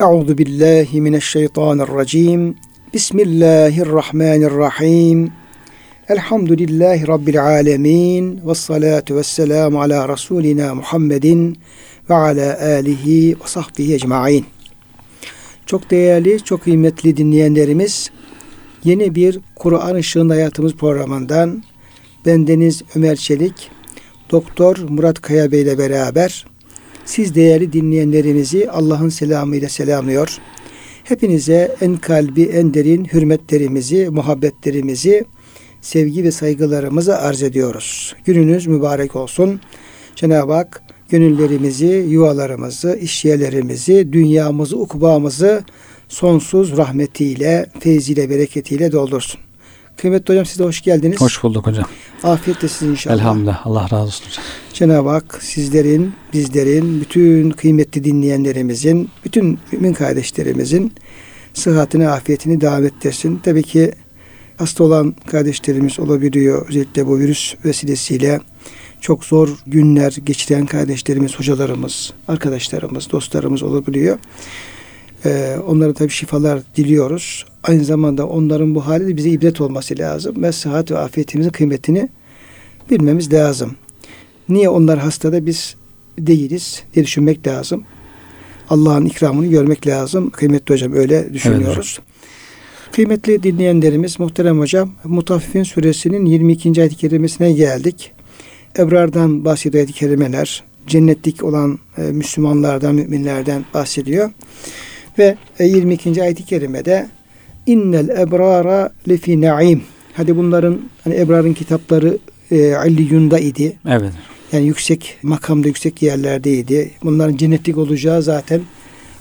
Euzu billahi mineşşeytanirracim. Bismillahirrahmanirrahim. Elhamdülillahi Rabbil alemin. Ve salatu ve selamu ala Resulina Muhammedin ve ala alihi ve sahbihi ecmain. Çok değerli, çok kıymetli dinleyenlerimiz, yeni bir Kur'an Işığında Hayatımız programından bendeniz Ömer Çelik, Doktor Murat Kaya Bey ile beraber siz değerli dinleyenlerimizi Allah'ın selamıyla selamlıyor. Hepinize en kalbi, en derin hürmetlerimizi, muhabbetlerimizi, sevgi ve saygılarımızı arz ediyoruz. Gününüz mübarek olsun. Cenab-ı Hak gönüllerimizi, yuvalarımızı, işyerlerimizi, dünyamızı, ukbamızı sonsuz rahmetiyle, feyziyle, bereketiyle doldursun. Kıymetli hocam siz de hoş geldiniz. Hoş bulduk hocam. Afiyet olsun inşallah. Elhamdülillah. Allah razı olsun hocam. Cenab-ı Hak sizlerin, bizlerin, bütün kıymetli dinleyenlerimizin, bütün mümin kardeşlerimizin sıhhatini, afiyetini devam ettirsin. Tabii ki hasta olan kardeşlerimiz olabiliyor. Özellikle bu virüs vesilesiyle çok zor günler geçiren kardeşlerimiz, hocalarımız, arkadaşlarımız, dostlarımız olabiliyor. Ee, onlara tabii şifalar diliyoruz. Aynı zamanda onların bu hali de bize ibret olması lazım. Ve sıhhat ve afiyetimizin kıymetini bilmemiz lazım. Niye onlar hastada biz değiliz diye düşünmek lazım. Allah'ın ikramını görmek lazım. Kıymetli hocam öyle düşünüyoruz. Evet Kıymetli dinleyenlerimiz, muhterem hocam, Mutaffifin suresinin 22. ayet-i kerimesine geldik. Ebrardan bahsediyor ayet-i kerimeler. Cennetlik olan e, Müslümanlardan, müminlerden bahsediyor. Ve 22. E, ayet-i kerimede innel ebrara lefi naim. Hadi bunların hani ebrarın kitapları e, Alliyun'da idi. Evet. Yani yüksek makamda yüksek yerlerdeydi. Bunların cennetlik olacağı zaten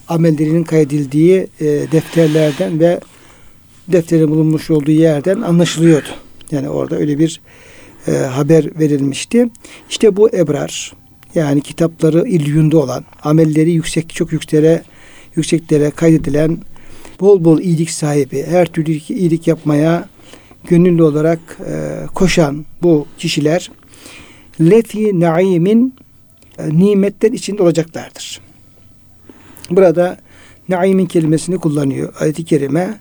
amellerinin kaydedildiği e, defterlerden ve defterin bulunmuş olduğu yerden anlaşılıyordu. Yani orada öyle bir e, haber verilmişti. İşte bu ebrar yani kitapları ilyunda olan, amelleri yüksek çok yükseklere yükseklere kaydedilen bol bol iyilik sahibi, her türlü iyilik yapmaya gönüllü olarak e, koşan bu kişiler lefi naimin e, nimetler içinde olacaklardır. Burada naimin kelimesini kullanıyor ayet-i kerime.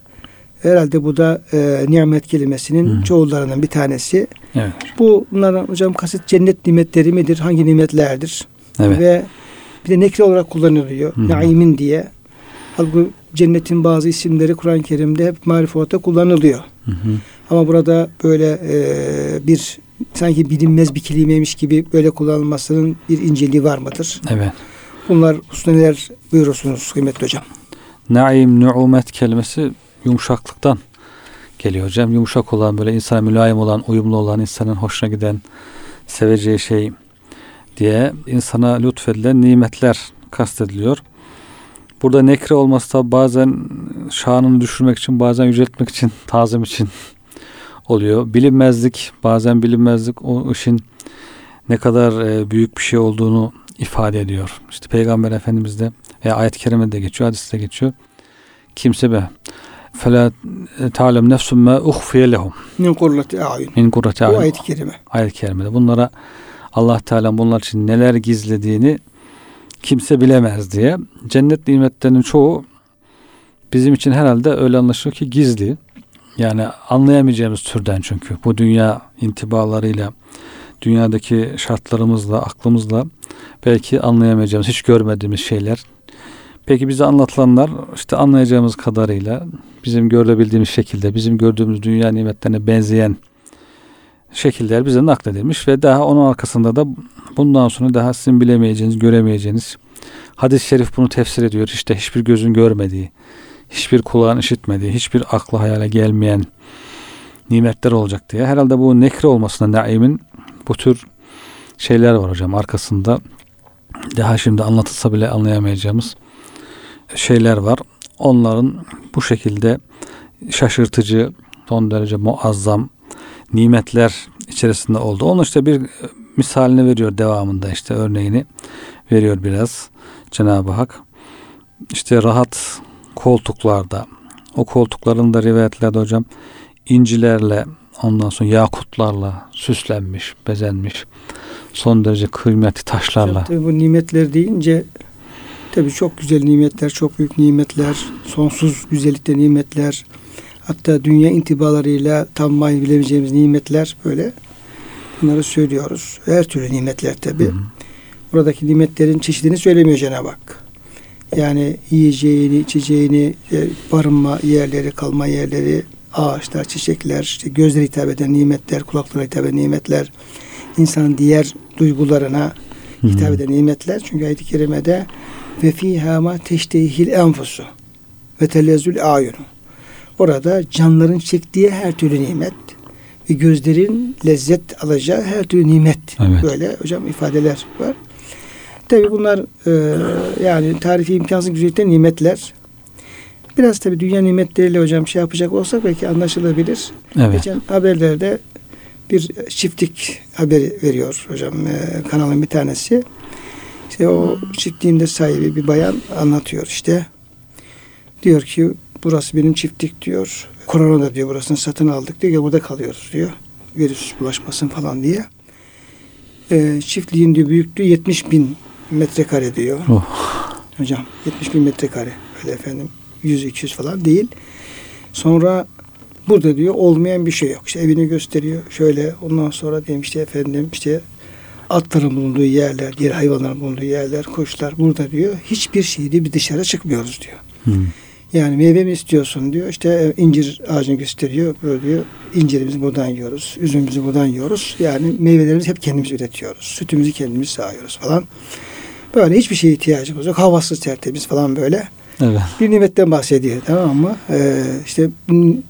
Herhalde bu da e, nimet kelimesinin hmm. çoğullarından bir tanesi. Evet. Bu bunların hocam kasıt cennet nimetleri midir? Hangi nimetlerdir? Evet. Ve bir de nekre olarak kullanılıyor. Hmm. Naimin diye. Halbuki cennetin bazı isimleri Kur'an-ı Kerim'de hep marifatta kullanılıyor. Hı Ama burada böyle e, bir sanki bilinmez bir kelimeymiş gibi böyle kullanılmasının bir inceliği var mıdır? Evet. Bunlar hususunda neler buyurursunuz kıymetli hocam? Naim, nu'umet kelimesi yumuşaklıktan geliyor hocam. Yumuşak olan böyle insana mülayim olan, uyumlu olan, insanın hoşuna giden, seveceği şey diye insana lütfedilen nimetler kastediliyor. Burada nekre olması da bazen şanını düşürmek için, bazen yüceltmek için, tazim için oluyor. Bilinmezlik, bazen bilinmezlik o işin ne kadar e, büyük bir şey olduğunu ifade ediyor. İşte Peygamber Efendimiz de veya ayet-i kerimede geçiyor, hadiste geçiyor. Kimse be فَلَا تَعْلَمْ نَفْسٌ مَا اُخْفِيَ لَهُمْ Min kurrati a'yun. Min kurrati a'yun. Bu ayet-i kerime. Ayet-i kerimede. Bunlara Allah Teala bunlar için neler gizlediğini kimse bilemez diye. Cennet nimetlerinin çoğu bizim için herhalde öyle anlaşılıyor ki gizli. Yani anlayamayacağımız türden çünkü. Bu dünya intibalarıyla, dünyadaki şartlarımızla, aklımızla belki anlayamayacağımız, hiç görmediğimiz şeyler. Peki bize anlatılanlar işte anlayacağımız kadarıyla bizim görebildiğimiz şekilde, bizim gördüğümüz dünya nimetlerine benzeyen şekiller bize nakledilmiş ve daha onun arkasında da bundan sonra daha sizin bilemeyeceğiniz, göremeyeceğiniz hadis-i şerif bunu tefsir ediyor. İşte hiçbir gözün görmediği, hiçbir kulağın işitmediği, hiçbir aklı hayale gelmeyen nimetler olacak diye. Herhalde bu nekre olmasına naimin bu tür şeyler var hocam arkasında. Daha şimdi anlatılsa bile anlayamayacağımız şeyler var. Onların bu şekilde şaşırtıcı, son derece muazzam nimetler içerisinde oldu. Onun işte bir misalini veriyor devamında işte örneğini veriyor biraz Cenab-ı Hak. İşte rahat koltuklarda o koltukların da rivayetlerde hocam incilerle ondan sonra yakutlarla süslenmiş, bezenmiş. Son derece kıymetli taşlarla. Tabii bu nimetler deyince Tabii çok güzel nimetler, çok büyük nimetler, sonsuz güzellikte nimetler, hatta dünya intibalarıyla tam bilemeyeceğimiz nimetler böyle bunları söylüyoruz. Her türlü nimetler tabii. Hı hı. Buradaki nimetlerin çeşidini söylemiyor Cenab-ı Hak. Yani yiyeceğini, içeceğini, e, barınma yerleri, kalma yerleri, ağaçlar, çiçekler, işte gözlere hitap eden nimetler, kulaklara hitap eden nimetler, insanın diğer duygularına hitap eden nimetler. Çünkü ayet-i kerimede ve fîhâ mâ teştehil enfusu ve telezzül ayunu. Orada canların çektiği her türlü nimet ve gözlerin lezzet alacağı her türlü nimet. Evet. Böyle hocam ifadeler var. Tabi bunlar e, yani tarifi imkansız güzellikte nimetler. Biraz tabi dünya nimetleriyle hocam şey yapacak olsak belki anlaşılabilir. Evet. Geçen haberlerde bir çiftlik haberi veriyor hocam e, kanalın bir tanesi. İşte o çiftliğin de sahibi bir bayan anlatıyor işte. Diyor ki burası benim çiftlik diyor. Korona da diyor burasını satın aldık diyor. Burada kalıyoruz diyor. Virüs bulaşmasın falan diye. E, çiftliğin diyor büyüklüğü 70 bin metrekare diyor. Oh. Hocam 70 bin metrekare. Öyle efendim 100-200 falan değil. Sonra burada diyor olmayan bir şey yok. İşte evini gösteriyor. Şöyle ondan sonra diyelim işte efendim işte atların bulunduğu yerler, diğer hayvanların bulunduğu yerler, kuşlar burada diyor. Hiçbir şeydi bir dışarı çıkmıyoruz diyor. Hı. Yani meyve mi istiyorsun diyor. İşte incir ağacını gösteriyor. Böyle diyor. İncirimizi buradan yiyoruz. Üzümümüzü buradan yiyoruz. Yani meyvelerimizi hep kendimiz üretiyoruz. Sütümüzü kendimiz sağıyoruz falan. Böyle hiçbir şeye ihtiyacımız yok. Havasız tertemiz falan böyle. Evet. Bir nimetten bahsediyor tamam mı? Ee, işte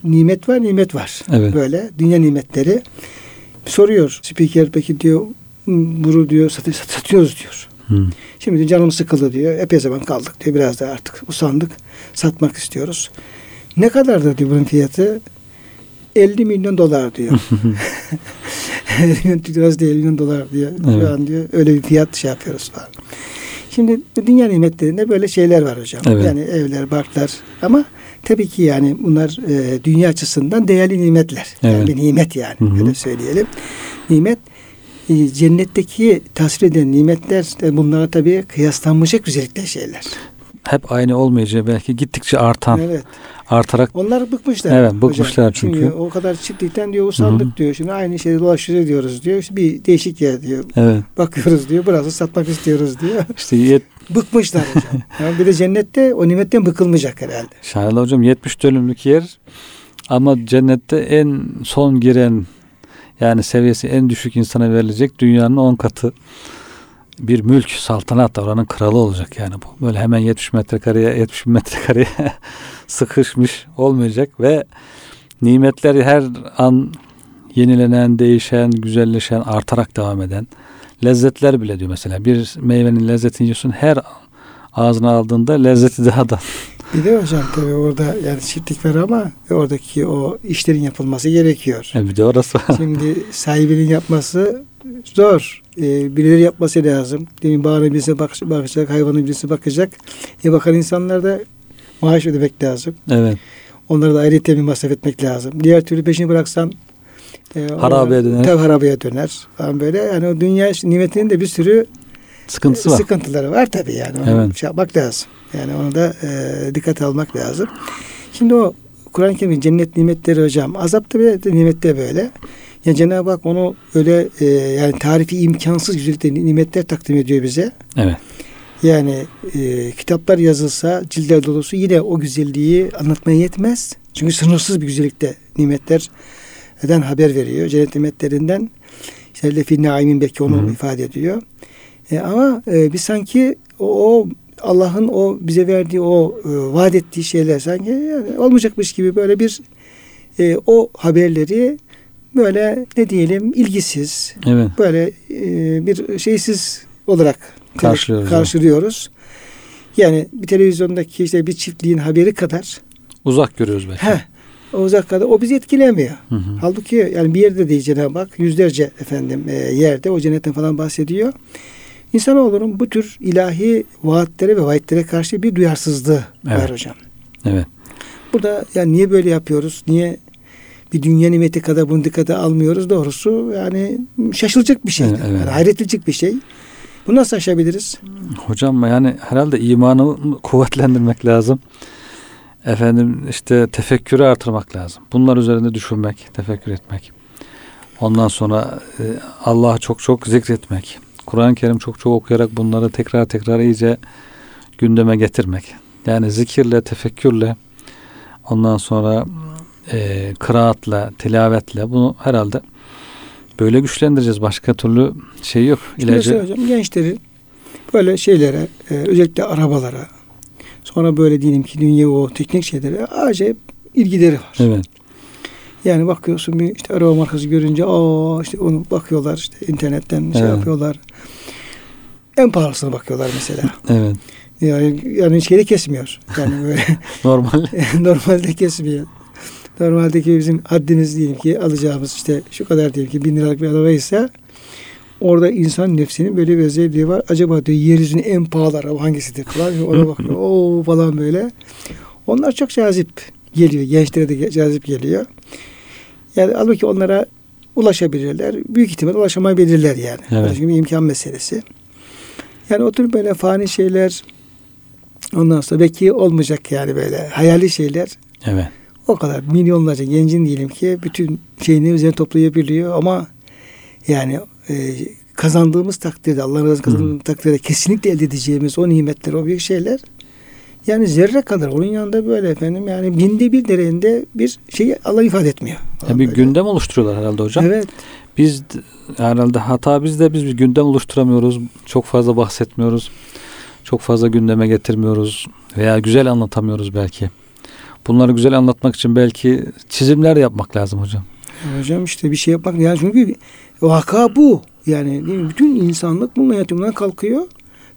nimet var, nimet var. Evet. Böyle dünya nimetleri. Soruyor spiker peki diyor bunu diyor sat- sat- satıyoruz diyor. Hı. Şimdi canım sıkıldı diyor. Epey zaman kaldık diyor. Biraz da artık usandık. Satmak istiyoruz. Ne kadardır diyor bunun fiyatı? 50 milyon dolar diyor. 50 milyon Türk lirası değil 50 milyon dolar diyor. Evet. Şu an diyor öyle bir fiyat şey yapıyoruz falan. Şimdi bu dünya nimetlerinde böyle şeyler var hocam. Evet. Yani evler, barklar ama tabii ki yani bunlar e, dünya açısından değerli nimetler. Yani Evet. bir nimet yani Hı hı. öyle söyleyelim. Nimet e, cennetteki tasvir eden nimetler de bunlara tabii kıyaslanmayacak güzellikte şeyler. Hep aynı olmayacağı belki gittikçe artan, Evet. Artarak Onlar bıkmışlar. Evet, hocam. bıkmışlar çünkü. o kadar çiftlikten diyor usandık Hı hı. diyor. Şimdi aynı şeyi dolaşıyoruz diyoruz diyor. İşte bir değişik yer diyor. evet Bakıyoruz diyor. Burası satmak istiyoruz diyor. işte yet, Bıkmışlar hocam. Yani bir de cennette o nimetten bıkılmayacak herhalde. Şahane hocam 70 dönümlük yer ama cennette en son giren yani seviyesi en düşük insana verilecek dünyanın 10 katı bir mülk, saltanat oranın kralı olacak yani bu. Böyle hemen 70 metrekareye 70 bin metrekareye sıkışmış olmayacak ve nimetleri her an yenilenen, değişen, güzelleşen, artarak devam eden lezzetler bile diyor mesela. Bir meyvenin lezzetini yiyorsun her ağzına aldığında lezzeti daha da Bir de hocam tabii orada yani çiftlik var ama oradaki o işlerin yapılması gerekiyor. E bir de orası var. Şimdi sahibinin yapması zor. Ee, birileri yapması lazım. Demin bağına birisi bak- bakacak, hayvanın birisi bakacak. E bakan insanlar da maaş ödemek lazım. evet. Onlara da ayrıca bir masraf etmek lazım. Diğer türlü peşini bıraksan e, Harabeye döner. Tabii harabeye döner. Falan böyle. Yani o dünya nimetinin de bir sürü Sıkıntısı var. sıkıntıları var tabii yani. Onu Evet. şey yapmak lazım. Yani onu da e, dikkat almak lazım. Şimdi o Kur'an-ı Kerim cennet nimetleri hocam. Azap da böyle, nimette böyle. Yani Cenab-ı Hak onu öyle e, yani tarifi imkansız güzellikte nimetler takdim ediyor bize. Evet. Yani e, kitaplar yazılsa ciltler dolusu yine o güzelliği anlatmaya yetmez. Çünkü sınırsız bir güzellikte nimetlerden haber veriyor. Cennet nimetlerinden. İşte lefi naimin belki onu Hı hı. ifade ediyor. E, ama e, biz sanki o, o Allah'ın o bize verdiği o e, vaat ettiği şeyler sanki yani olmayacakmış gibi böyle bir e, o haberleri böyle ne diyelim ilgisiz Evet. böyle e, bir şeysiz olarak Karşılıyoruz. karşılıyoruz. Yani bir televizyondaki işte bir çiftliğin haberi kadar Uzak görüyoruz belki. he, o uzak kadar o bizi etkilemiyor. Hı hı. Halbuki yani bir yerde değil Cenab-ı Hak yüzlerce efendim e, yerde o cennetten falan bahsediyor. İnsanoğlunun bu tür ilahi vaatlere ve vaatlere karşı bir duyarsızlığı var Evet. hocam. Evet. Burada yani niye böyle yapıyoruz? Niye bir dünya nimeti kadar bunu dikkate almıyoruz? Doğrusu yani şaşılacak bir şey. Evet, evet. Yani hayret edilecek bir şey. Bunu nasıl aşabiliriz? Hocam yani herhalde imanı kuvvetlendirmek lazım. Efendim işte tefekkürü artırmak lazım. Bunlar üzerinde düşünmek, tefekkür etmek. Ondan sonra e, Allah'ı çok çok zikretmek. Kur'an-ı Kerim çok çok okuyarak bunları tekrar tekrar iyice gündeme getirmek. Yani zikirle, tefekkürle ondan sonra e, kıraatla, tilavetle bunu herhalde böyle güçlendireceğiz. Başka türlü şey yok. İlacı... hocam gençlerin böyle şeylere e, özellikle arabalara sonra böyle diyelim ki dünya o teknik şeylere acayip ilgileri var. Evet. Yani bakıyorsun bir işte araba markası görünce o işte onu bakıyorlar işte internetten şey Evet. yapıyorlar. En pahalısına bakıyorlar mesela. Evet. Yani yani şeyde kesmiyor. Yani böyle Normal. normalde kesmiyor. Normaldeki bizim haddimiz diyelim ki alacağımız işte şu kadar diyelim ki bin liralık bir araba ise orada insan nefsinin böyle bir özelliği var. Acaba diyor yeryüzünün en pahalı araba hangisidir falan. Ona bakıyor. Oo falan böyle. Onlar çok cazip geliyor. Gençlere de cazip geliyor. Yani halbuki onlara ulaşabilirler. Büyük ihtimal ulaşamayabilirler yani. Evet. Çünkü bir imkan meselesi. Yani oturup böyle fani şeyler ondan sonra belki olmayacak yani böyle hayali şeyler Evet. O kadar milyonlarca gencin diyelim ki bütün şeyini üzerine toplayabiliyor ama yani e, kazandığımız takdirde Allah'ın razı kazandığımız takdirde kesinlikle elde edeceğimiz o nimetler o büyük şeyler yani zerre kadar onun yanında böyle efendim yani binde bir değerinde bir şey Allah ifade etmiyor. Ya bir Böyle. gündem oluşturuyorlar herhalde hocam. Evet. Biz herhalde hata bizde biz bir gündem oluşturamıyoruz. Çok fazla bahsetmiyoruz. Çok fazla gündeme getirmiyoruz veya güzel anlatamıyoruz belki. Bunları güzel anlatmak için belki çizimler yapmak lazım hocam. Hocam işte bir şey yapmak yani çünkü vaka bu. Yani bütün insanlık bunun hayatından kalkıyor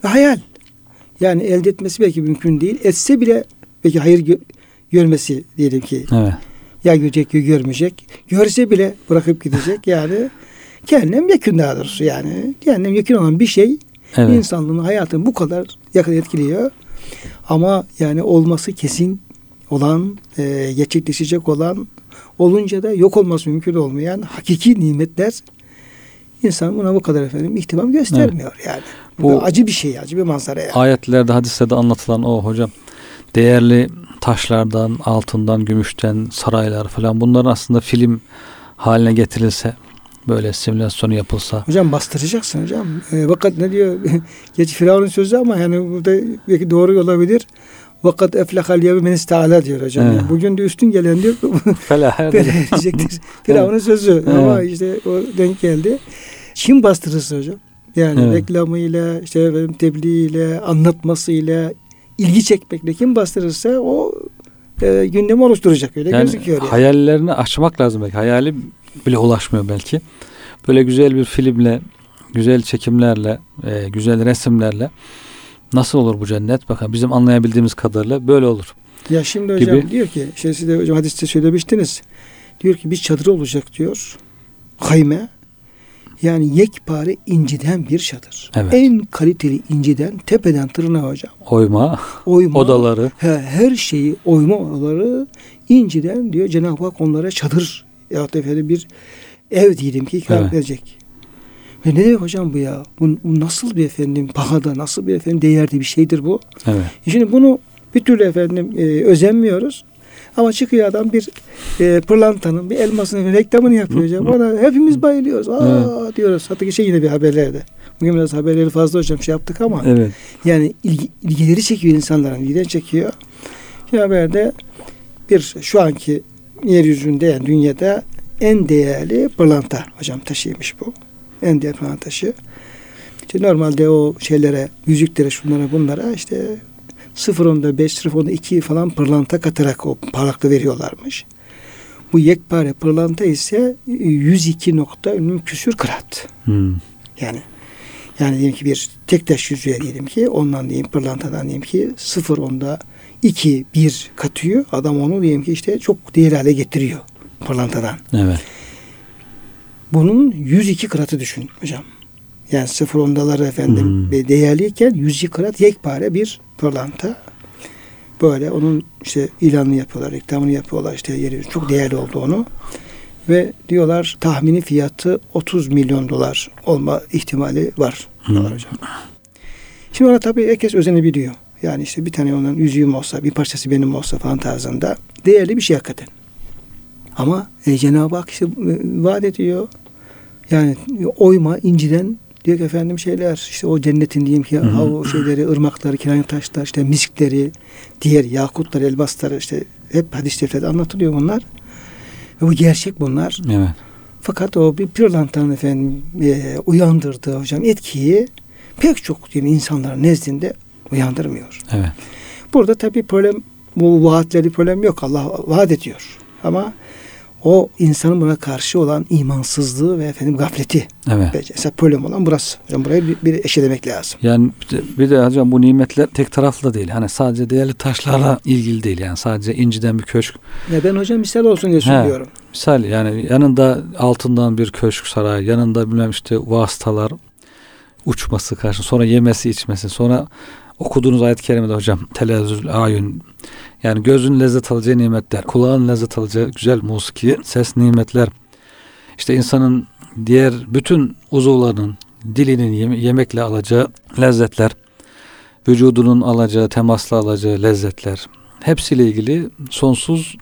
ve hayal. Yani elde etmesi belki mümkün değil. Etse bile belki hayır gö- görmesi diyelim ki Evet. ya görecek ya görmeyecek. Görse bile bırakıp gidecek yani kendim yakın daha doğrusu yani kendim yakın olan bir şey Evet. insanlığın hayatını bu kadar yakın etkiliyor. Ama yani olması kesin olan, e, gerçekleşecek olan, olunca da yok olması mümkün olmayan hakiki nimetler insan buna bu kadar efendim ihtimam göstermiyor yani. Bu, Bu- acı bir şey, acı bir manzara yani. Ayetlerde, hadislerde anlatılan o hocam. Değerli taşlardan, altından, gümüşten, saraylar falan bunların aslında film haline getirilse böyle simülasyonu yapılsa Hocam bastıracaksın hocam. E, vakat ne diyor? Gerçi Firavun'un sözü ama yani burada belki doğru olabilir. Vakat eflehal yevme men ista'ala diyor hocam. Evet. Yani bugün de üstün gelen diyor felah böyle diyecektir. Firavun'un sözü ama işte o denk geldi. Kim bastırırsa hocam. Yani Evet. reklamıyla, işte efendim, tebliğiyle, anlatmasıyla, ilgi çekmekle kim bastırırsa o e, gündemi oluşturacak öyle yani gözüküyor. Yani. hayallerini açmak lazım belki. Hayali bile ulaşmıyor belki. Böyle güzel bir filmle, güzel çekimlerle, e, güzel resimlerle nasıl olur bu cennet? Bakın bizim anlayabildiğimiz kadarıyla böyle olur. Ya şimdi hocam gibi. diyor ki, şey siz de hocam hadiste söylemiştiniz. Diyor ki bir çadır olacak diyor. Hayme. Yani yekpare inciden bir çadır. Evet. En kaliteli inciden tepeden tırnağa hocam. Oyma, Oyma. odaları. He, her şeyi oyma odaları inciden diyor Cenab-ı Hak onlara çadır ya da efendim bir ev diyelim ki ikram Evet. edecek. Ve ne demek hocam bu ya? Bu, bu nasıl bir efendim pahada, nasıl bir efendim değerli bir şeydir bu? Evet. Şimdi bunu bir türlü efendim e, özenmiyoruz. Ama çıkıyor adam bir e, pırlantanın, bir elmasının reklamını yapıyor hocam. Ona hepimiz bayılıyoruz. Aa diyoruz. Hatta geçen yine bir haberlerde. Bugün biraz haberleri fazla hocam şey yaptık ama Evet. yani ilgi, ilgileri çekiyor insanların, ilgileri çekiyor. Bir haberde bir şu anki yeryüzünde yani dünyada en değerli pırlanta hocam taşıymış bu. En değerli pırlanta taşı. İşte normalde o şeylere, yüzüklere, şunlara bunlara işte 0.5, 0.2 falan pırlanta katarak o parlaklığı veriyorlarmış. Bu yekpare pırlanta ise 102 nokta ünlü küsür krat. Hmm. Yani yani diyelim ki bir tek taş yüzüğe diyelim ki ondan diyeyim pırlantadan diyelim ki sıfır onda iki bir katıyor. Adam onu diyelim ki işte çok değerli hale getiriyor pırlantadan. Evet. Bunun 102 kratı düşün hocam. Yani sıfır ondaları efendim Hmm. değerliyken 102 krat yekpare bir pırlanta. Böyle onun işte ilanını yapıyorlar, reklamını yapıyorlar işte yeri çok değerli oldu onu. Ve diyorlar tahmini fiyatı 30 milyon dolar olma ihtimali var. diyorlar hocam. Şimdi ona tabii herkes özenebiliyor. Yani işte bir tane ondan yüzüğüm olsa, bir parçası benim olsa falan tarzında değerli bir şey hakikaten. Ama e, Cenab-ı Hak işte e, vaat ediyor. Yani oyma, inciden diyor ki efendim şeyler işte o cennetin diyeyim ki Hı hı. o şeyleri, ırmakları, kiranı taşlar, işte miskleri, diğer yakutlar, elbasları işte hep hadis şeriflerde anlatılıyor bunlar. Ve bu gerçek bunlar. Evet. Fakat o bir pırlantanın efendim e, uyandırdığı hocam etkiyi pek çok yani insanların nezdinde uyandırmıyor. Evet. Burada tabii problem bu vaatleri problem yok. Allah vaat ediyor. Ama o insanın buna karşı olan imansızlığı ve efendim gafleti. Evet. Esas problem olan burası. Hocam burayı bir, bir eşelemek lazım. Yani bir de, bir de hocam bu nimetler tek taraflı değil. Hani sadece değerli taşlarla ilgili değil. Yani sadece inciden bir köşk. Ya ben hocam misal olsun diye He. söylüyorum. Misal yani yanında altından bir köşk saray, yanında bilmem işte vasıtalar uçması karşı, sonra yemesi içmesi, sonra okuduğunuz ayet-i kerimede hocam telezzül ayun yani gözün lezzet alacağı nimetler, kulağın lezzet alacağı güzel musiki, ses nimetler. İşte insanın diğer bütün uzuvlarının dilinin yeme- yemekle alacağı lezzetler, vücudunun alacağı, temasla alacağı lezzetler. Hepsiyle ilgili sonsuz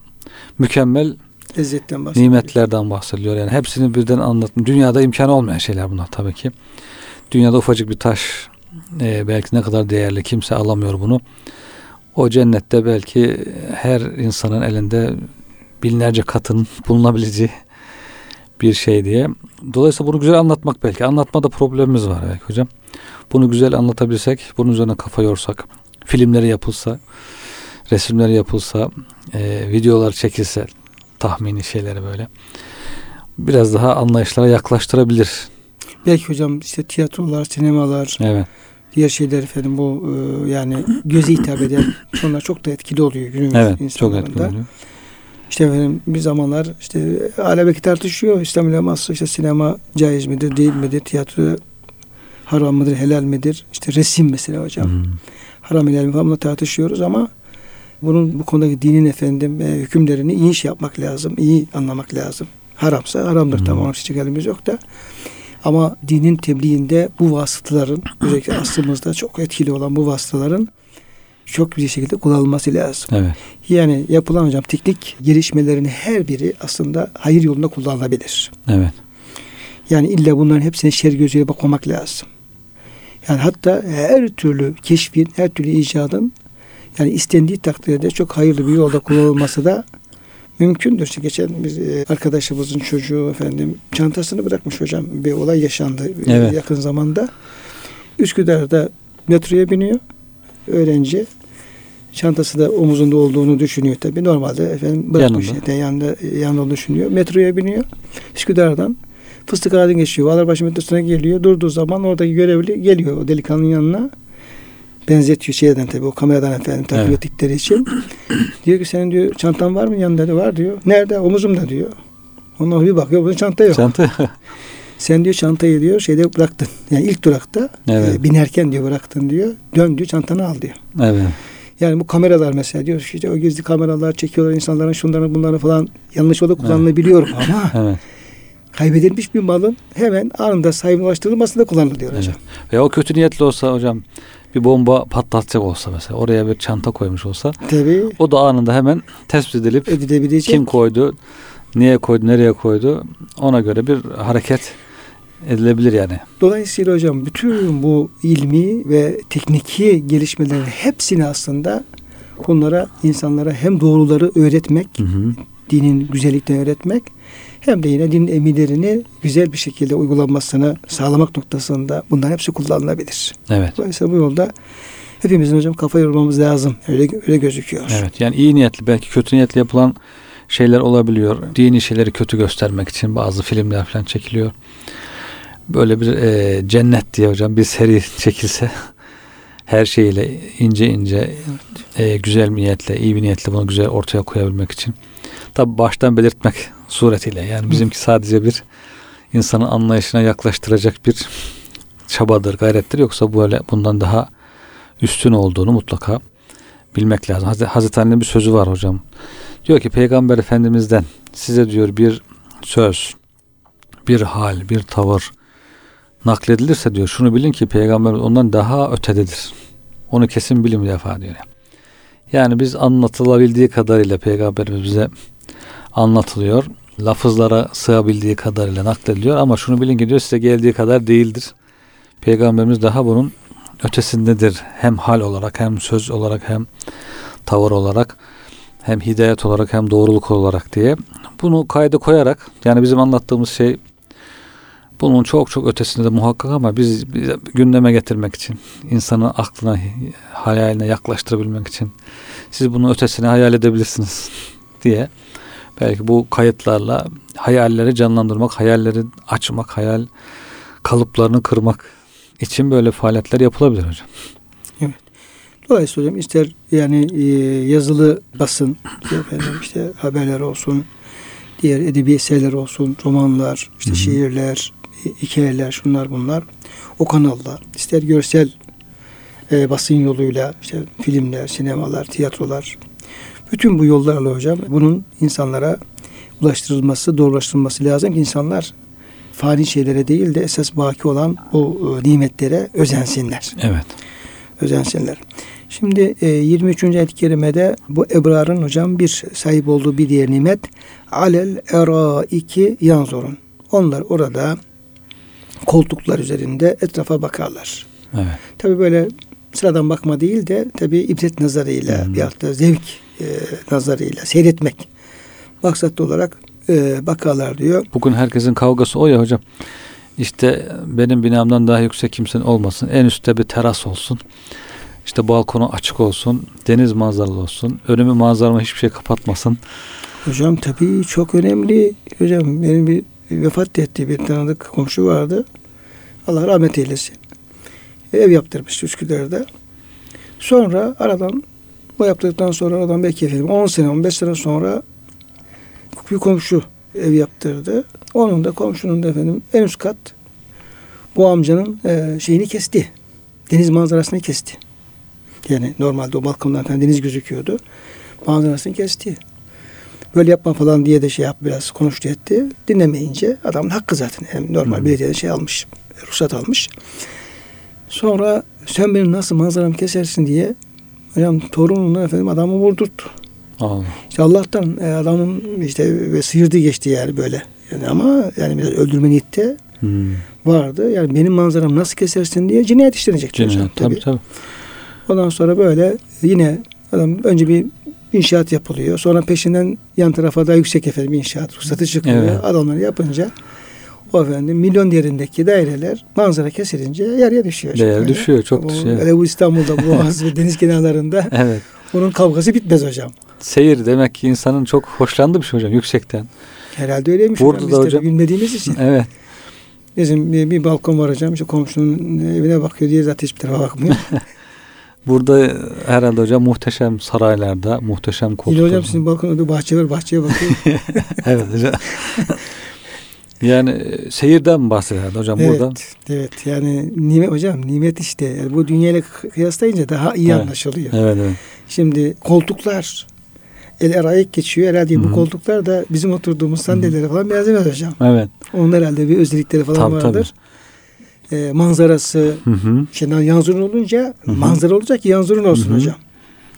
mükemmel Lezzetten bahsediyor. nimetlerden bahsediliyor. Yani hepsini birden anlatın. Dünyada imkanı olmayan şeyler bunlar tabii ki. Dünyada ufacık bir taş e, belki ne kadar değerli kimse alamıyor bunu. O cennette belki her insanın elinde binlerce katın bulunabileceği bir şey diye. Dolayısıyla bunu güzel anlatmak belki. Anlatmada problemimiz var belki hocam. Bunu güzel anlatabilsek, bunun üzerine kafa yorsak, filmleri yapılsa, resimleri yapılsa, e, videolar çekilse, tahmini şeyleri böyle biraz daha anlayışlara yaklaştırabilir. Belki hocam işte tiyatrolar, sinemalar, Evet. Diğer şeyler efendim bu e, yani göze hitap eden onlar çok da etkili oluyor günümüz Evet. Çok etkili oluyor. İşte efendim bir zamanlar işte alebeki tartışıyor. İslam uleması işte sinema caiz midir, değil midir? Tiyatro haram mıdır, helal midir? İşte resim mesela hocam. Hmm. Haram helal mi falan tartışıyoruz ama bunun bu konudaki dinin efendim e, hükümlerini iyi iş yapmak lazım. iyi anlamak lazım. Haramsa haramdır Hmm. tamam için elimiz yok da. Ama dinin tebliğinde bu vasıtaların özellikle aslımızda çok etkili olan bu vasıtaların çok bir şekilde kullanılması lazım. Evet. Yani yapılan hocam teknik gelişmelerin her biri aslında hayır yolunda kullanılabilir. Evet. Yani illa bunların hepsine şer gözüyle bakmamak lazım. Yani hatta her türlü keşfin, her türlü icadın yani istendiği takdirde çok hayırlı bir yolda kullanılması da mümkündür. İşte geçen bir e, arkadaşımızın çocuğu efendim çantasını bırakmış hocam. Bir olay yaşandı e, Evet. yakın zamanda. Üsküdar'da metroya biniyor öğrenci. Çantası da omuzunda olduğunu düşünüyor tabii. Normalde efendim bırakmış. Yanında. Yanında. yanında, düşünüyor. Metroya biniyor. Üsküdar'dan Fıstık Ağa'dan geçiyor. Bağlarbaşı metrosuna geliyor. Durduğu zaman oradaki görevli geliyor o delikanlının yanına. Benzetiyor şeyden tabii o kameradan efendim takip Evet. ettikleri için. diyor ki senin diyor çantan var mı yanında diyor. Var diyor. Nerede? Omuzumda diyor. Ondan bir bakıyor bunun çanta yok. Çanta. Sen diyor çantayı diyor şeyde bıraktın. Yani ilk durakta Evet. e, binerken diyor bıraktın diyor. Dön diyor çantanı al diyor. evet. Yani bu kameralar mesela diyor işte o gizli kameralar çekiyorlar insanların şunları bunları falan yanlış yolda kullanılabiliyor ama Evet. kaybedilmiş bir malın hemen anında sahibine ulaştırılmasında kullanılıyor hocam. Ve o kötü niyetli olsa hocam bir bomba patlatacak olsa mesela oraya bir çanta koymuş olsa Tabii o da anında hemen tespit edilip edilebilecek. kim koydu, niye koydu, nereye koydu ona göre bir hareket edilebilir yani. Dolayısıyla hocam bütün bu ilmi ve tekniki gelişmelerin hepsini aslında bunlara insanlara hem doğruları öğretmek, Hı hı. dinin güzelliklerini öğretmek hem de yine din emirlerini güzel bir şekilde uygulanmasını sağlamak noktasında bunların hepsi kullanılabilir. Evet. Dolayısıyla bu yolda hepimizin hocam kafa yormamız lazım. Öyle öyle gözüküyor. Evet. Yani iyi niyetli belki kötü niyetli yapılan şeyler olabiliyor. Dini şeyleri kötü göstermek için bazı filmler falan çekiliyor. Böyle bir e, cennet diye hocam bir seri çekilse her şeyle ince ince e, güzel bir niyetle, iyi bir niyetle bunu güzel ortaya koyabilmek için. Tabi baştan belirtmek suretiyle yani bizimki sadece bir insanın anlayışına yaklaştıracak bir çabadır, gayrettir. Yoksa böyle bundan daha üstün olduğunu mutlaka bilmek lazım. Hazreti, Hazreti Ali'nin bir sözü var hocam. Diyor ki Peygamber Efendimiz'den size diyor bir söz, bir hal, bir tavır nakledilirse diyor şunu bilin ki peygamber ondan daha ötededir. Onu kesin bilim defa diyor. Yani biz anlatılabildiği kadarıyla peygamberimiz bize anlatılıyor. Lafızlara sığabildiği kadarıyla naklediliyor ama şunu bilin ki diyor size geldiği kadar değildir. Peygamberimiz daha bunun ötesindedir. Hem hal olarak hem söz olarak hem tavır olarak hem hidayet olarak hem doğruluk olarak diye bunu kayda koyarak yani bizim anlattığımız şey bunun çok çok ötesinde de muhakkak ama biz, biz gündeme getirmek için insanı aklına hayaline yaklaştırabilmek için siz bunu ötesine hayal edebilirsiniz diye belki bu kayıtlarla hayalleri canlandırmak, hayalleri açmak, hayal kalıplarını kırmak için böyle faaliyetler yapılabilir hocam. Evet. Dolayısıyla hocam ister yani e, yazılı basın, efendim işte haberler olsun, diğer edebi eserler olsun, romanlar, işte Hı-hı. şiirler, hikayeler, şunlar bunlar o kanalda ister görsel e, basın yoluyla işte filmler, sinemalar, tiyatrolar bütün bu yollarla hocam bunun insanlara ulaştırılması, doğrulaştırılması lazım ki insanlar fani şeylere değil de esas baki olan o e, nimetlere özensinler. Evet. Özensinler. Şimdi e, 23. ayet-i kerimede bu ebrarın hocam bir sahip olduğu bir diğer nimet alel era iki yanzorun. Onlar orada koltuklar üzerinde etrafa bakarlar. Evet. Tabi böyle sıradan bakma değil de tabi ibret nazarıyla hmm. bir da zevk e, nazarıyla seyretmek maksatlı olarak e, bakarlar diyor. Bugün herkesin kavgası o ya hocam. İşte benim binamdan daha yüksek kimsenin olmasın. En üstte bir teras olsun. İşte balkonu açık olsun. Deniz manzaralı olsun. Önümü manzaramı hiçbir şey kapatmasın. Hocam tabii çok önemli. Hocam benim bir vefat etti bir tanıdık komşu vardı. Allah rahmet eylesin. Ev yaptırmış Üsküdar'da. Sonra aradan bu yaptıktan sonra aradan belki efendim 10 sene 15 sene sonra bir komşu ev yaptırdı. Onun da komşunun da efendim en üst kat bu amcanın e, şeyini kesti. Deniz manzarasını kesti. Yani normalde o balkondan falan deniz gözüküyordu. Manzarasını kesti. Böyle yapma falan diye de şey yap biraz konuştu etti. Dinlemeyince adamın hakkı zaten. Yani normal hmm. belediyeden şey almış. Ruhsat almış. Sonra sen benim nasıl manzaramı kesersin diye hocam torununu efendim adamı vurdurttu. Allah. İşte Allah'tan e, adamın işte ve sıyırdı geçti yani böyle. Yani ama yani biraz öldürme niyeti hmm. vardı. Yani benim manzaram nasıl kesersin diye cinayet işlenecek. Cinayet hocam, tabii tabii. Ondan sonra böyle yine adam önce bir inşaat yapılıyor. Sonra peşinden yan tarafa daha yüksek efendim inşaat ruhsatı çıkıyor. Evet. Adamları yapınca o efendim milyon değerindeki daireler manzara kesilince yarıya düşüyor. Değer yani. düşüyor çok o, düşüyor. Hele bu İstanbul'da Boğaz ve deniz kenarlarında evet. onun kavgası bitmez hocam. Seyir demek ki insanın çok hoşlandığı bir şey hocam yüksekten. Herhalde öyleymiş Burada hocam. Da Biz hocam. bilmediğimiz için. evet. Bizim bir, bir balkon var hocam. İşte komşunun evine bakıyor diye zaten hiçbir tarafa bakmıyor. Burada herhalde hocam muhteşem saraylarda, muhteşem koltuklar. Hocam sizin balkonda bahçe var, bahçeye bakıyor. evet hocam. Yani e, seyirden bahseder hocam evet, burada. Evet yani nimet hocam nimet işte. Yani bu dünyayla kıyaslayınca daha iyi evet. anlaşılıyor. Evet, evet. Şimdi koltuklar el erayek geçiyor. Herhalde Hı-hı. bu koltuklar da bizim oturduğumuz sandalyelere falan benzemez hocam. Evet. Onun herhalde bir özellikleri falan tabii, vardır. Tabii e, manzarası hı hı. Şimdi yanzurun olunca hı hı. manzara olacak ki yanzurun olsun hı hı. hocam.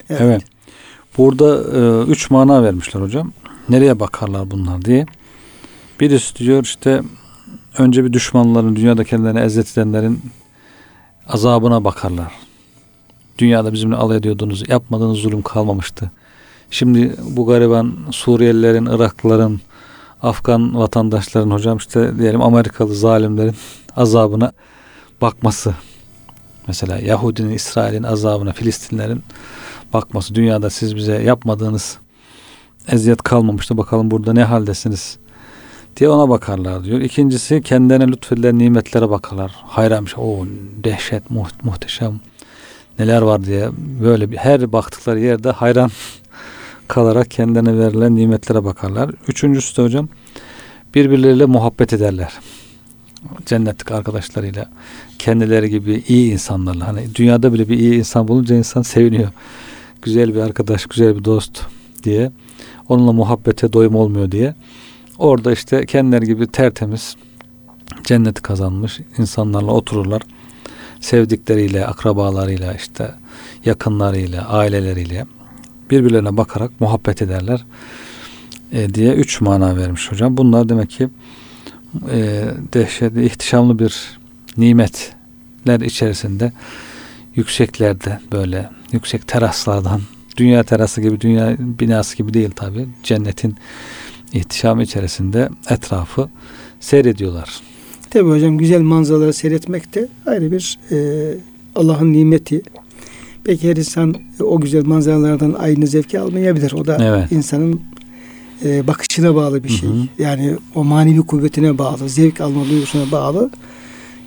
Evet. evet. Burada e, üç mana vermişler hocam. Nereye bakarlar bunlar diye. Birisi diyor işte önce bir düşmanların dünyada kendilerini ezzet edenlerin azabına bakarlar. Dünyada bizimle alay ediyordunuz. Yapmadığınız zulüm kalmamıştı. Şimdi bu gariban Suriyelilerin, Iraklıların, Afgan vatandaşların hocam işte diyelim Amerikalı zalimlerin azabına bakması. Mesela Yahudinin, İsrail'in azabına, Filistinlerin bakması. Dünyada siz bize yapmadığınız eziyet kalmamıştı. Bakalım burada ne haldesiniz diye ona bakarlar diyor. İkincisi kendine lütfedilen nimetlere bakarlar. Hayranmış. O dehşet, muhteşem neler var diye böyle bir her baktıkları yerde hayran kalarak kendine verilen nimetlere bakarlar. Üçüncüsü de hocam birbirleriyle muhabbet ederler. Cennetlik arkadaşlarıyla kendileri gibi iyi insanlarla hani dünyada bile bir iyi insan bulunca insan seviniyor. Güzel bir arkadaş, güzel bir dost diye onunla muhabbete doyum olmuyor diye Orada işte kendileri gibi tertemiz cenneti kazanmış insanlarla otururlar. Sevdikleriyle, akrabalarıyla, işte yakınlarıyla, aileleriyle birbirlerine bakarak muhabbet ederler e, diye üç mana vermiş hocam. Bunlar demek ki e, dehşetli, ihtişamlı bir nimetler içerisinde yükseklerde böyle yüksek teraslardan dünya terası gibi dünya binası gibi değil tabi cennetin ihtişamı içerisinde etrafı seyrediyorlar. Tabi hocam güzel manzaraları seyretmek de ayrı bir e, Allah'ın nimeti. Peki her insan o güzel manzaralardan aynı zevki almayabilir. O da evet. insanın e, bakışına bağlı bir şey. Hı hı. Yani o manevi kuvvetine bağlı, zevk alma duygusuna bağlı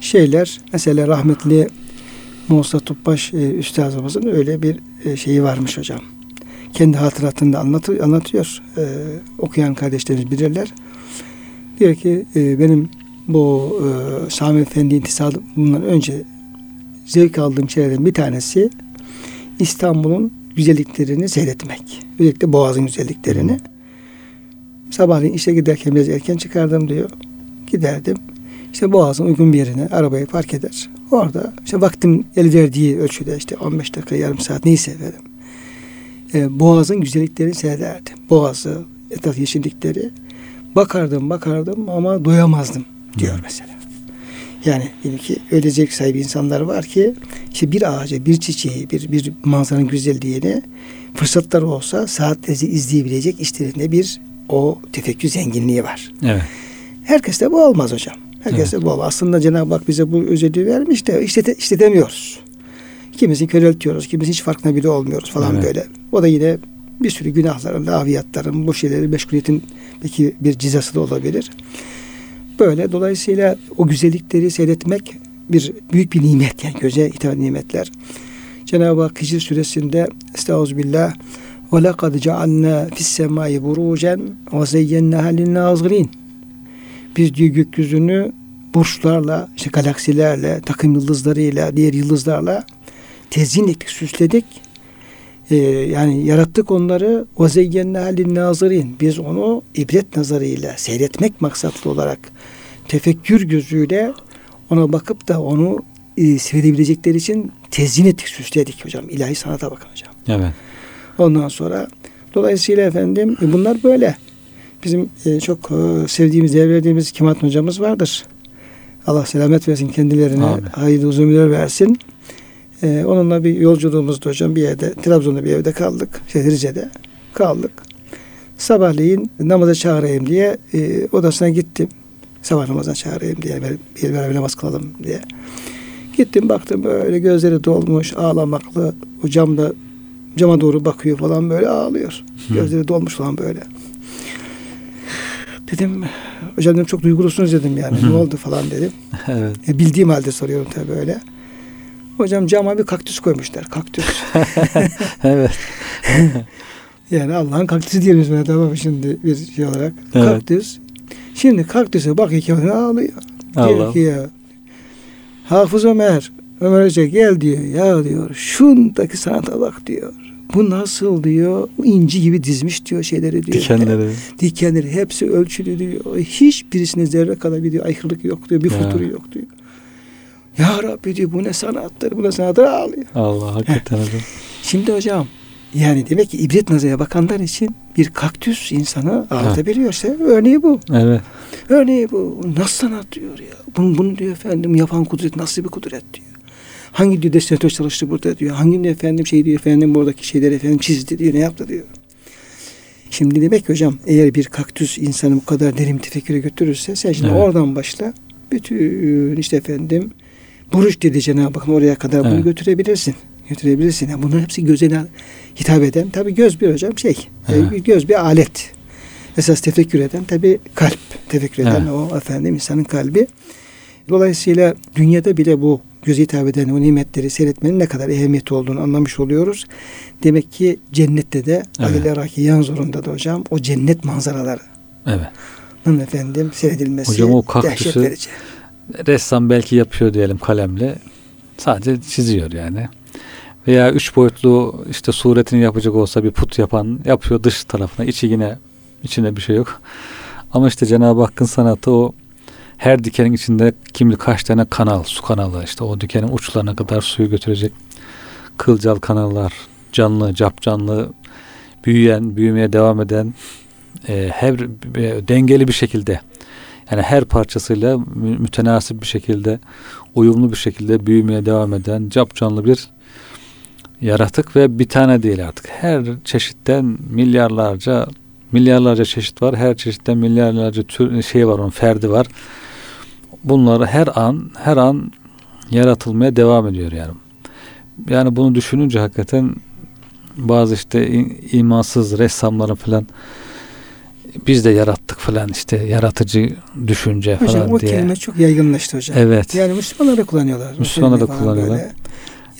şeyler. Mesela rahmetli Musa Tupbaş e, üstadımızın öyle bir e, şeyi varmış hocam. Kendi hatıratında anlatıyor, anlatıyor. E, okuyan kardeşlerimiz bilirler. Diyor ki e, benim bu e, Sami Efendi intisalından önce zevk aldığım şeylerden bir tanesi İstanbul'un güzelliklerini seyretmek. Özellikle Boğaz'ın güzelliklerini. Sabahleyin işe giderken biraz erken çıkardım diyor. Giderdim. İşte Boğaz'ın uygun bir yerine arabayı park eder. Orada işte vaktim el verdiği ölçüde işte 15 dakika yarım saat neyse efendim. E, Boğaz'ın güzelliklerini seyrederdim. Boğaz'ı, etraf yeşillikleri. Bakardım bakardım ama doyamazdım diyor mesela. Yani yine ki öyle zevk sahibi insanlar var ki işte bir ağaca, bir çiçeği, bir, bir manzaranın güzelliğini fırsatları olsa saatlerce izleyebilecek işlerinde bir o tefekkür zenginliği var. Evet. Herkeste bu olmaz hocam. Herkeste evet. bu olmaz. Aslında Cenab-ı Hak bize bu özelliği vermiş de işlete, işletemiyoruz. Kimisi köreltiyoruz, kimisi hiç farkına bile olmuyoruz falan evet. böyle. O da yine bir sürü günahların, laviyatların, bu şeyleri meşguliyetin belki bir cizası da olabilir. Böyle dolayısıyla o güzellikleri seyretmek bir büyük bir nimet yani göze hitap nimetler. Cenab-ı Hak Hicr suresinde Estağfirullah ve lekad cealna fis semai burucen ve zeyyennaha linnâzirin. Biz diyor gökyüzünü burçlarla, işte galaksilerle, takım yıldızlarıyla, diğer yıldızlarla tezyin ettik, süsledik. Ee, yani yarattık onları ve zeyyennaha linnâzirin. Biz onu ibret nazarıyla seyretmek maksatlı olarak tefekkür gözüyle ona bakıp da onu e, seyredebilecekleri için tezyin ettik, süsledik hocam. İlahi sanata bakın hocam. Evet. Ondan sonra dolayısıyla efendim e, bunlar böyle. Bizim e, çok e, sevdiğimiz, değer verdiğimiz Kemal hocamız vardır. Allah selamet versin kendilerine. Hayırlı uzun ömürler versin. E, onunla bir yolculuğumuzda hocam bir yerde, Trabzon'da bir evde kaldık. Şey, Rize'de kaldık. Sabahleyin namaza çağırayım diye e, odasına gittim. Sabah namazına çağırayım diye, bir beraber namaz kılalım diye. Gittim baktım böyle gözleri dolmuş, ağlamaklı. O camda cama doğru bakıyor falan böyle ağlıyor. Hı. Gözleri dolmuş falan böyle. Dedim hocam dedim çok duygulusunuz dedim yani. Hı. Ne oldu falan dedim. evet. E, bildiğim halde soruyorum tabii böyle. Hocam cama bir kaktüs koymuşlar. Kaktüs. evet. yani Allah'ın kaktüsü diyelim böyle tamam şimdi bir şey olarak. Evet. Kaktüs. Şimdi kaktüse bakıyor ki ağlıyor. Allah. Diyor ki ya Hafız Ömer Ömer Hoca gel diyor. Ya diyor şundaki sanata bak diyor. Bu nasıl diyor. inci gibi dizmiş diyor şeyleri diyor. Dikenleri. Dikenleri hepsi ölçülü diyor. Hiçbirisine zerre kadar bir diyor aykırılık yok diyor. Bir ya. futuru yok diyor. Ya Rabbi diyor bu ne sanattır bu ne sanattır ağlıyor. Allah hakikaten hocam. Şimdi hocam yani demek ki ibret nazarına bakanlar için bir kaktüs insanı ağlatabiliyorsa örneği bu. Evet. Örneği bu. Nasıl sanat diyor ya. Bunu, bunu diyor efendim yapan kudret nasıl bir kudret diyor. Hangi diyor destinatör çalıştı burada diyor. Hangi diyor efendim şey diyor efendim buradaki şeyleri efendim çizdi diyor ne yaptı diyor. Şimdi demek ki hocam eğer bir kaktüs insanı bu kadar derin tefekküre götürürse sen şimdi evet. oradan başla. Bütün işte efendim buruş dedi Cenab-ı Hak oraya kadar evet. bunu götürebilirsin. Götürebilirsin. Yani bunların hepsi gözüne hitap eden. Tabi göz bir hocam şey. Evet. Göz bir alet. Esas tefekkür eden tabi kalp. Tefekkür eden evet. o efendim insanın kalbi. Dolayısıyla dünyada bile bu göze hitap eden o nimetleri seyretmenin ne kadar ehemmiyeti olduğunu anlamış oluyoruz. Demek ki cennette de evet. alel yan zorunda da hocam o cennet manzaraları. Evet. efendim seyredilmesi hocam, o kaktüsü Ressam belki yapıyor diyelim kalemle. Sadece çiziyor yani. Veya üç boyutlu işte suretini yapacak olsa bir put yapan yapıyor dış tarafına. içi yine içinde bir şey yok. Ama işte Cenab-ı Hakk'ın sanatı o her dikenin içinde kim bilir kaç tane kanal, su kanalı işte o dikenin uçlarına kadar suyu götürecek kılcal kanallar, canlı, cap canlı, büyüyen, büyümeye devam eden e, her e, dengeli bir şekilde yani her parçasıyla mü- mütenasip bir şekilde uyumlu bir şekilde büyümeye devam eden cap canlı bir yaratık ve bir tane değil artık. Her çeşitten milyarlarca milyarlarca çeşit var. Her çeşitten milyarlarca tür şey var onun ferdi var. Bunları her an her an yaratılmaya devam ediyor yani. Yani bunu düşününce hakikaten bazı işte imansız ressamların falan biz de yarattık falan işte yaratıcı düşünce Hocam falan o diye. kelime çok yaygınlaştı hocam. Evet. Yani Müslümanlar da kullanıyorlar. Müslümanlar da kullanıyorlar. böyle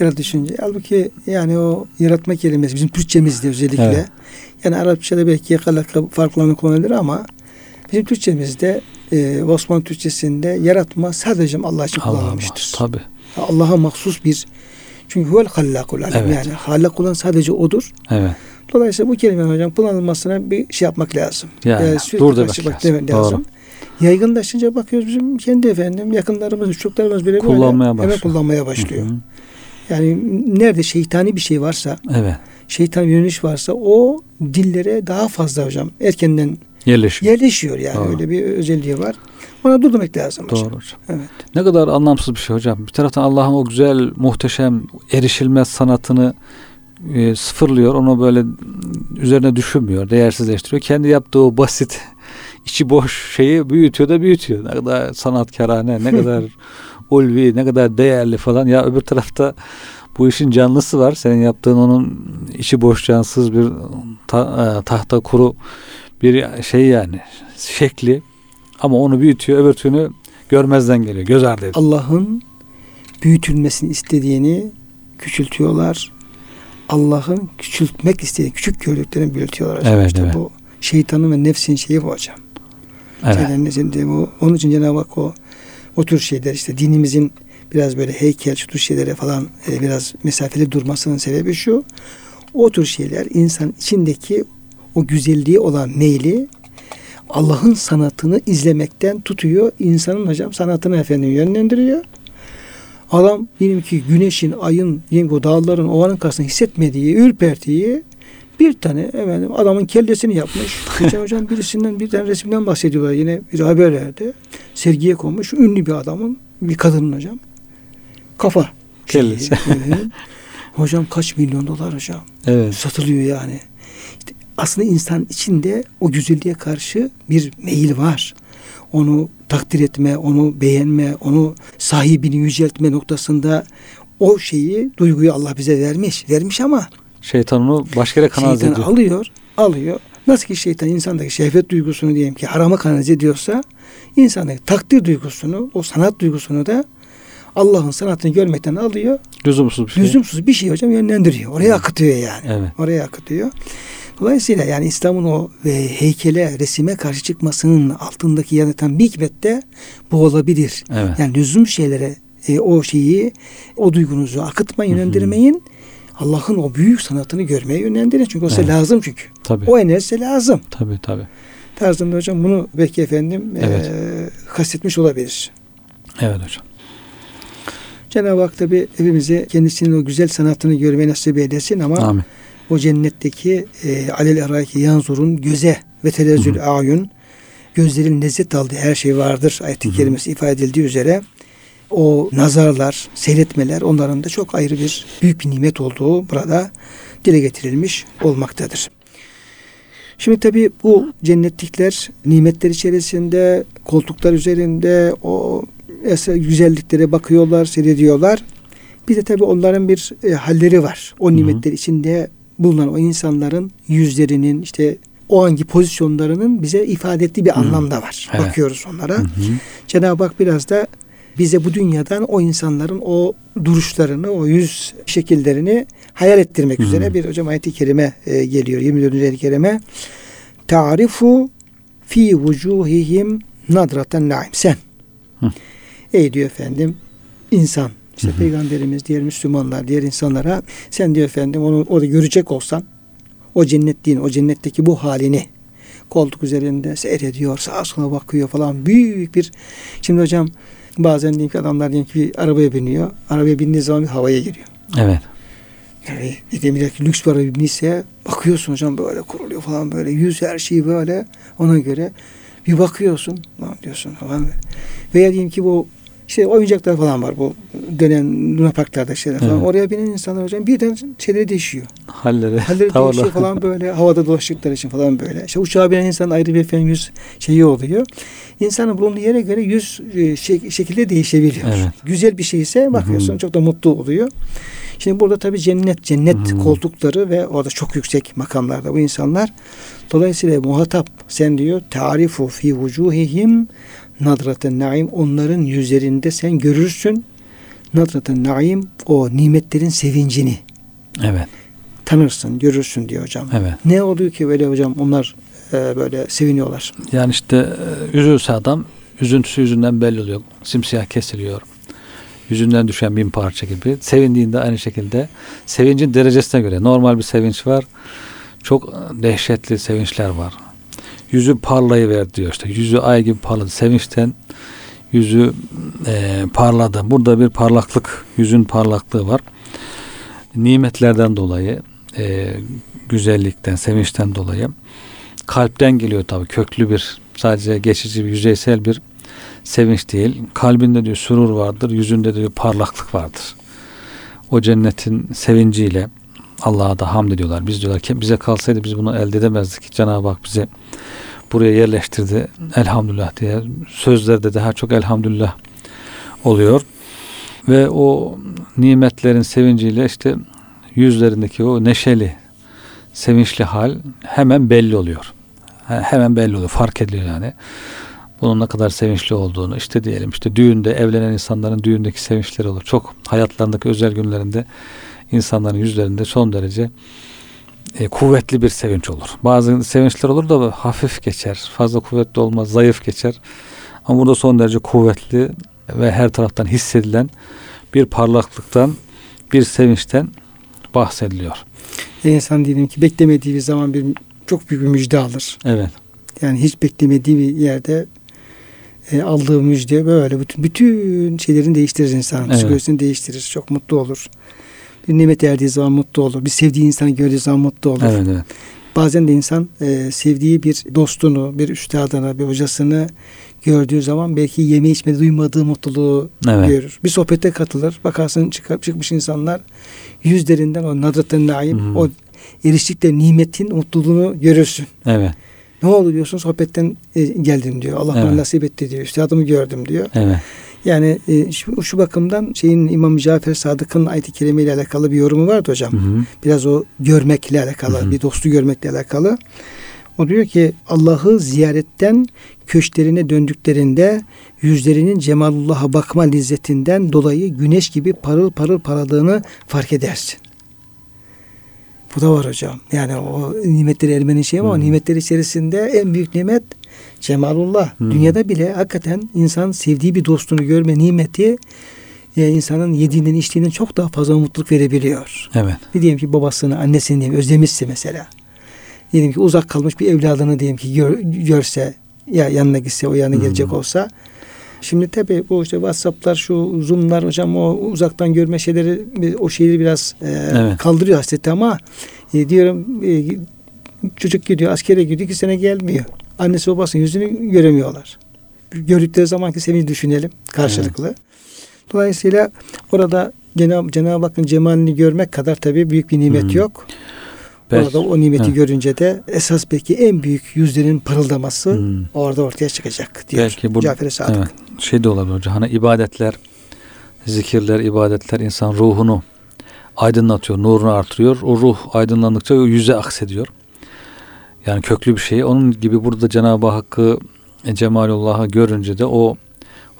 Yarat düşünce. Halbuki yani o yaratma kelimesi bizim Türkçemizde özellikle. Evet. Yani Arapçada belki yakalaka farklı kullanılır ama bizim Türkçemizde e, Osmanlı Türkçesinde yaratma sadece Allah için kullanılmıştır. tabi. Allah'a mahsus bir çünkü huvel hallakul alem Evet. yani hallak olan sadece odur. Evet. Dolayısıyla bu kelimenin hocam kullanılmasına bir şey yapmak lazım. Yani Ee, sürekli dur demek lazım. lazım. Yaygınlaşınca bakıyoruz bizim kendi efendim yakınlarımız, çocuklarımız bile Kullanmaya böyle hemen kullanmaya başlıyor. Hı hı. Yani nerede şeytani bir şey varsa, Evet. şeytani yöneliş varsa o dillere daha fazla hocam erkenden Yerleşiyor. yerleşiyor yani Doğru. öyle bir özelliği var. Ona dur demek lazım Doğru hocam. hocam. Evet. Ne kadar anlamsız bir şey hocam. Bir taraftan Allah'ın o güzel, muhteşem, erişilmez sanatını e, sıfırlıyor. Onu böyle üzerine düşünmüyor, değersizleştiriyor. Kendi yaptığı o basit, içi boş şeyi büyütüyor da büyütüyor. Ne kadar sanatkarane, ne kadar ulvi, ne kadar değerli falan. Ya öbür tarafta bu işin canlısı var. Senin yaptığın onun içi boş cansız bir ta- e, tahta kuru bir şey yani şekli. Ama onu büyütüyor, öbür türlü görmezden geliyor. Göz ardı ediyor. Allah'ın büyütülmesini istediğini küçültüyorlar. Allah'ın küçültmek istediğini, küçük gördüklerini büyütüyorlar hocam. Evet, İşte evet. bu şeytanın ve nefsin şeyi bu hocam. Evet. Şeytanın bu. Onun için Cenab-ı Hak o, o tür şeyler işte dinimizin biraz böyle heykel, şu tür şeylere falan e, biraz mesafeli durmasının sebebi şu. O tür şeyler insan içindeki o güzelliği olan meyli Allah'ın sanatını izlemekten tutuyor. İnsanın hocam sanatını efendim yönlendiriyor. Adam diyelim ki güneşin, ayın, diyelim ki o dağların, ovanın karşısında hissetmediği, ürpertiği bir tane efendim adamın kellesini yapmış. Geçen hocam birisinden bir tane resimden bahsediyorlar yine bir haberlerde. Sergiye konmuş ünlü bir adamın, bir kadının hocam. Kafa. Kellesi. şeyi, hocam kaç milyon dolar hocam Evet. satılıyor yani. İşte aslında insan içinde o güzelliğe karşı bir meyil var. Onu takdir etme, onu beğenme, onu sahibini yüceltme noktasında o şeyi, duyguyu Allah bize vermiş. Vermiş ama Şeytan onu başka yere kanalize şeytan ediyor. alıyor, alıyor. Nasıl ki şeytan insandaki şehvet duygusunu diyelim ki harama kanalize ediyorsa insandaki takdir duygusunu, o sanat duygusunu da Allah'ın sanatını görmekten alıyor. Lüzumsuz bir şey. Lüzumsuz bir şey hocam yönlendiriyor. Oraya akıtıyor yani. Evet. Oraya akıtıyor. Dolayısıyla yani İslam'ın o e, heykele, resime karşı çıkmasının altındaki yaratan bir hikmet de bu olabilir. Evet. Yani lüzum şeylere e, o şeyi, o duygunuzu akıtmayın, yönlendirmeyin. Allah'ın o büyük sanatını görmeye yönlendirin. Çünkü o size Evet. lazım çünkü. Tabii. O enerji size lazım. Tabii tabii. Tarzında hocam bunu belki efendim Evet. e, kastetmiş olabilir. Evet hocam. Cenab-ı Hak tabi hepimize kendisinin o güzel sanatını görmeye nasip eylesin ama Amin. O cennetteki e, alel eraki yanzurun göze ve telezzül ayun gözlerin lezzet aldığı her şey vardır. Ayet-i kerimesi ifade edildiği üzere o nazarlar, seyretmeler onların da çok ayrı bir büyük bir nimet olduğu burada dile getirilmiş olmaktadır. Şimdi tabi bu cennetlikler nimetler içerisinde koltuklar üzerinde o eser güzelliklere bakıyorlar, seyrediyorlar. Bir de tabi onların bir e, halleri var. O nimetler içinde bulunan o insanların yüzlerinin işte o anki pozisyonlarının bize ifade ettiği bir anlam da var. Evet. Bakıyoruz onlara. Cenab-ı Hak biraz da bize bu dünyadan o insanların o duruşlarını, o yüz şekillerini hayal ettirmek Hı. üzere bir hocam ayet-i kerime e, geliyor. 24. ayet-i kerime. Ta'rifu fi vucuhihim nadraten naim. Sen. Hı. Ey diyor efendim insan. İşte Hı hı. peygamberimiz, diğer Müslümanlar, diğer insanlara sen diyor efendim onu orada görecek olsan o cennetliğin, o cennetteki bu halini, koltuk üzerinde seyrediyor, sağa sola bakıyor falan. Büyük bir şimdi hocam bazen diyeyim ki adamlar diyelim ki bir arabaya biniyor. Arabaya bindiği zaman bir havaya giriyor. Evet. Yani dedim ki lüks bir araba binmişse bakıyorsun hocam böyle kuruluyor falan böyle yüz her şeyi böyle ona göre bir bakıyorsun lan diyorsun falan. Veya diyelim ki bu işte oyuncaklar falan var bu dönen Luna Parklarda şeyler falan. Evet. Oraya binen insanlar hocam birden şeyleri değişiyor. Halleri, Halleri tavırlar. değişiyor falan böyle havada dolaştıkları için falan böyle. İşte uçağa binen insan ayrı bir efendim yüz şeyi oluyor. İnsanın bulunduğu yere göre yüz e, şek- şekilde değişebiliyor. Evet. Güzel bir şeyse bakıyorsun Hı hı. çok da mutlu oluyor. Şimdi burada tabii cennet, cennet Hı hı. koltukları ve orada çok yüksek makamlarda bu insanlar. Dolayısıyla muhatap sen diyor tarifu fi vucuhihim nadraten naim onların yüzlerinde sen görürsün nadraten naim o nimetlerin sevincini Evet. tanırsın, görürsün diyor hocam. Evet. Ne oluyor ki böyle hocam onlar e, böyle seviniyorlar. Yani işte e, üzülse adam üzüntüsü yüzünden belli oluyor. Simsiyah kesiliyor. Yüzünden düşen bin parça gibi. Sevindiğinde aynı şekilde sevincin derecesine göre normal bir sevinç var. Çok e, dehşetli sevinçler var. Yüzü parlayıver diyor işte. Yüzü ay gibi parladı. Sevinçten yüzü e, parladı. Burada bir parlaklık, yüzün parlaklığı var. Nimetlerden dolayı, e, güzellikten, sevinçten dolayı kalpten geliyor tabii köklü bir sadece geçici bir yüzeysel bir sevinç değil. Kalbinde diyor surur vardır, yüzünde diyor parlaklık vardır. O cennetin sevinciyle Allah'a da hamd ediyorlar. Biz diyorlar ki bize kalsaydı biz bunu elde edemezdik. Cenab-ı Hak bize buraya yerleştirdi. Elhamdülillah diye sözlerde daha çok elhamdülillah oluyor. Ve o nimetlerin sevinciyle işte yüzlerindeki o neşeli, sevinçli hal hemen belli oluyor. He- Hemen belli oluyor, fark ediliyor yani. Bunun ne kadar sevinçli olduğunu işte diyelim işte düğünde evlenen insanların düğündeki sevinçleri olur. Çok hayatlarındaki özel günlerinde insanların yüzlerinde son derece e, kuvvetli bir sevinç olur. Bazı sevinçler olur da hafif geçer. Fazla kuvvetli olmaz, zayıf geçer. Ama burada son derece kuvvetli ve her taraftan hissedilen bir parlaklıktan, bir sevinçten bahsediliyor. İnsan diyelim ki beklemediği bir zaman bir çok büyük bir müjde alır. Evet. Yani hiç beklemediği bir yerde e, aldığı müjde böyle bütün, bütün şeylerini değiştirir insanın. Evet. Psikolojisini değiştirir. Çok mutlu olur. Bir nimet erdiği zaman mutlu olur. Bir sevdiği insanı gördüğü zaman mutlu olur. Evet, evet. Bazen de insan e, sevdiği bir dostunu, bir üstadını, bir hocasını gördüğü zaman belki yeme içme duymadığı mutluluğu Evet. görür. Bir sohbete katılır. Bakarsın çıkıp çıkmış insanlar yüzlerinden o nadratın naim, Hı. o eriştikleri nimetin mutluluğunu görürsün. Evet. Ne oldu diyorsun sohbetten e, geldim diyor. Allah bana Evet. nasip etti diyor. Üstadımı gördüm diyor. Evet. Yani e, şu, şu bakımdan şeyin İmam Cafer Sadık'ın ayet-i kerime ile alakalı bir yorumu vardı hocam. Hı hı. Biraz o görmekle alakalı, Hı hı. bir dostu görmekle alakalı. O diyor ki Allah'ı ziyaretten köşklerine döndüklerinde yüzlerinin cemalullah'a bakma lezzetinden dolayı güneş gibi parıl parıl parladığını fark edersin. Bu da var hocam. Yani o nimetleri elmenin şeyi ama Hı. nimetler içerisinde en büyük nimet cemalullah. Hı. Dünyada bile hakikaten insan sevdiği bir dostunu görme nimeti e, insanın yediğinden içtiğinden çok daha fazla mutluluk verebiliyor. Evet. Bir diyelim ki babasını, annesini diyelim özlemişse mesela. Diyelim ki uzak kalmış bir evladını diyelim ki gör- görse ya yanına gitse o yanına Hmm. gelecek olsa. Şimdi tabii bu işte WhatsApp'lar şu Zoom'lar hocam o uzaktan görme şeyleri o şeyleri biraz e, Evet. kaldırıyor hasreti ama e, diyorum e, çocuk gidiyor askere gidiyor iki sene gelmiyor. Annesi babasının yüzünü göremiyorlar. Gördükleri zamanki sevinci düşünelim karşılıklı. Dolayısıyla orada Cenab- Cenab-ı Hakk'ın cemalini görmek kadar tabii büyük bir nimet Hmm. yok. Orada o nimeti Evet. görünce de esas belki en büyük yüzlerin parıldaması Hmm. orada ortaya çıkacak diyor. Belki bu Cafer-i Sadık. evet, şey de olabilir hocam. Hani ibadetler, zikirler, ibadetler insan ruhunu aydınlatıyor, nurunu artırıyor. O ruh aydınlandıkça o yüze aksediyor. Yani köklü bir şey. Onun gibi burada Cenab-ı Hakk'ı e, Cemalullah'ı görünce de o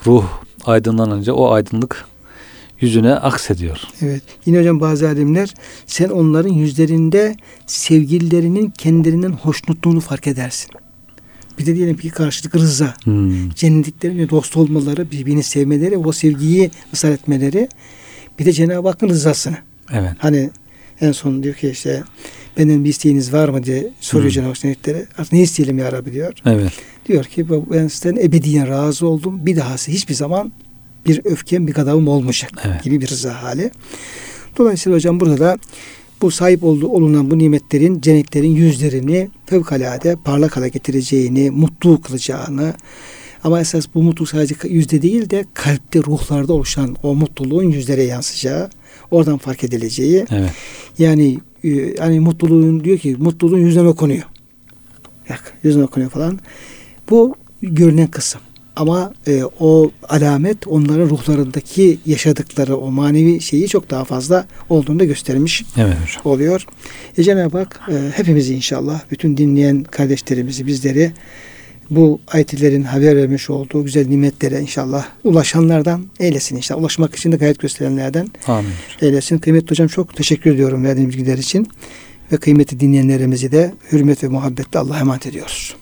ruh aydınlanınca o aydınlık yüzüne aksediyor. Evet. Yine hocam bazı alimler sen onların yüzlerinde sevgililerinin kendilerinden hoşnutluğunu fark edersin. Bir de diyelim ki karşılık rıza. Hmm. Cennetliklerin dost olmaları, birbirini sevmeleri, o sevgiyi ısrar etmeleri. Bir de Cenab-ı Hakk'ın rızasını. Evet. Hani En son diyor ki işte benden bir isteğiniz var mı diye soruyor. Cenab-ı Hak Hazretleri. Ne isteyelim ya Rabbi diyor. Evet. Diyor ki ben sizden ebediyen razı oldum. Bir dahası hiçbir zaman bir öfkem bir gadabım olmayacak Evet. gibi bir rıza hali. Dolayısıyla hocam burada da bu sahip olduğu olunan bu nimetlerin, cennetlerin yüzlerini fevkalade parlak hale getireceğini, mutlu kılacağını ama esas bu mutluluk sadece yüzde değil de kalpte, ruhlarda oluşan o mutluluğun yüzlere yansıyacağı, oradan fark edileceği. Evet. Yani yani mutluluğun diyor ki mutluluğun yüzüne okunuyor. Yak, yüzüne okunuyor falan. Bu görünen kısım. Ama e, o alamet onların ruhlarındaki yaşadıkları o manevi şeyi çok daha fazla olduğunu da göstermiş Evet hocam. oluyor. E, Cenab-ı Hak e, hepimizi inşallah bütün dinleyen kardeşlerimizi bizleri bu ayetlerin haber vermiş olduğu güzel nimetlere inşallah ulaşanlardan eylesin inşallah. Ulaşmak için de gayret gösterenlerden Amin. eylesin. Kıymetli hocam çok teşekkür ediyorum verdiğiniz bilgiler için ve kıymetli dinleyenlerimizi de hürmet ve muhabbetle Allah'a emanet ediyoruz.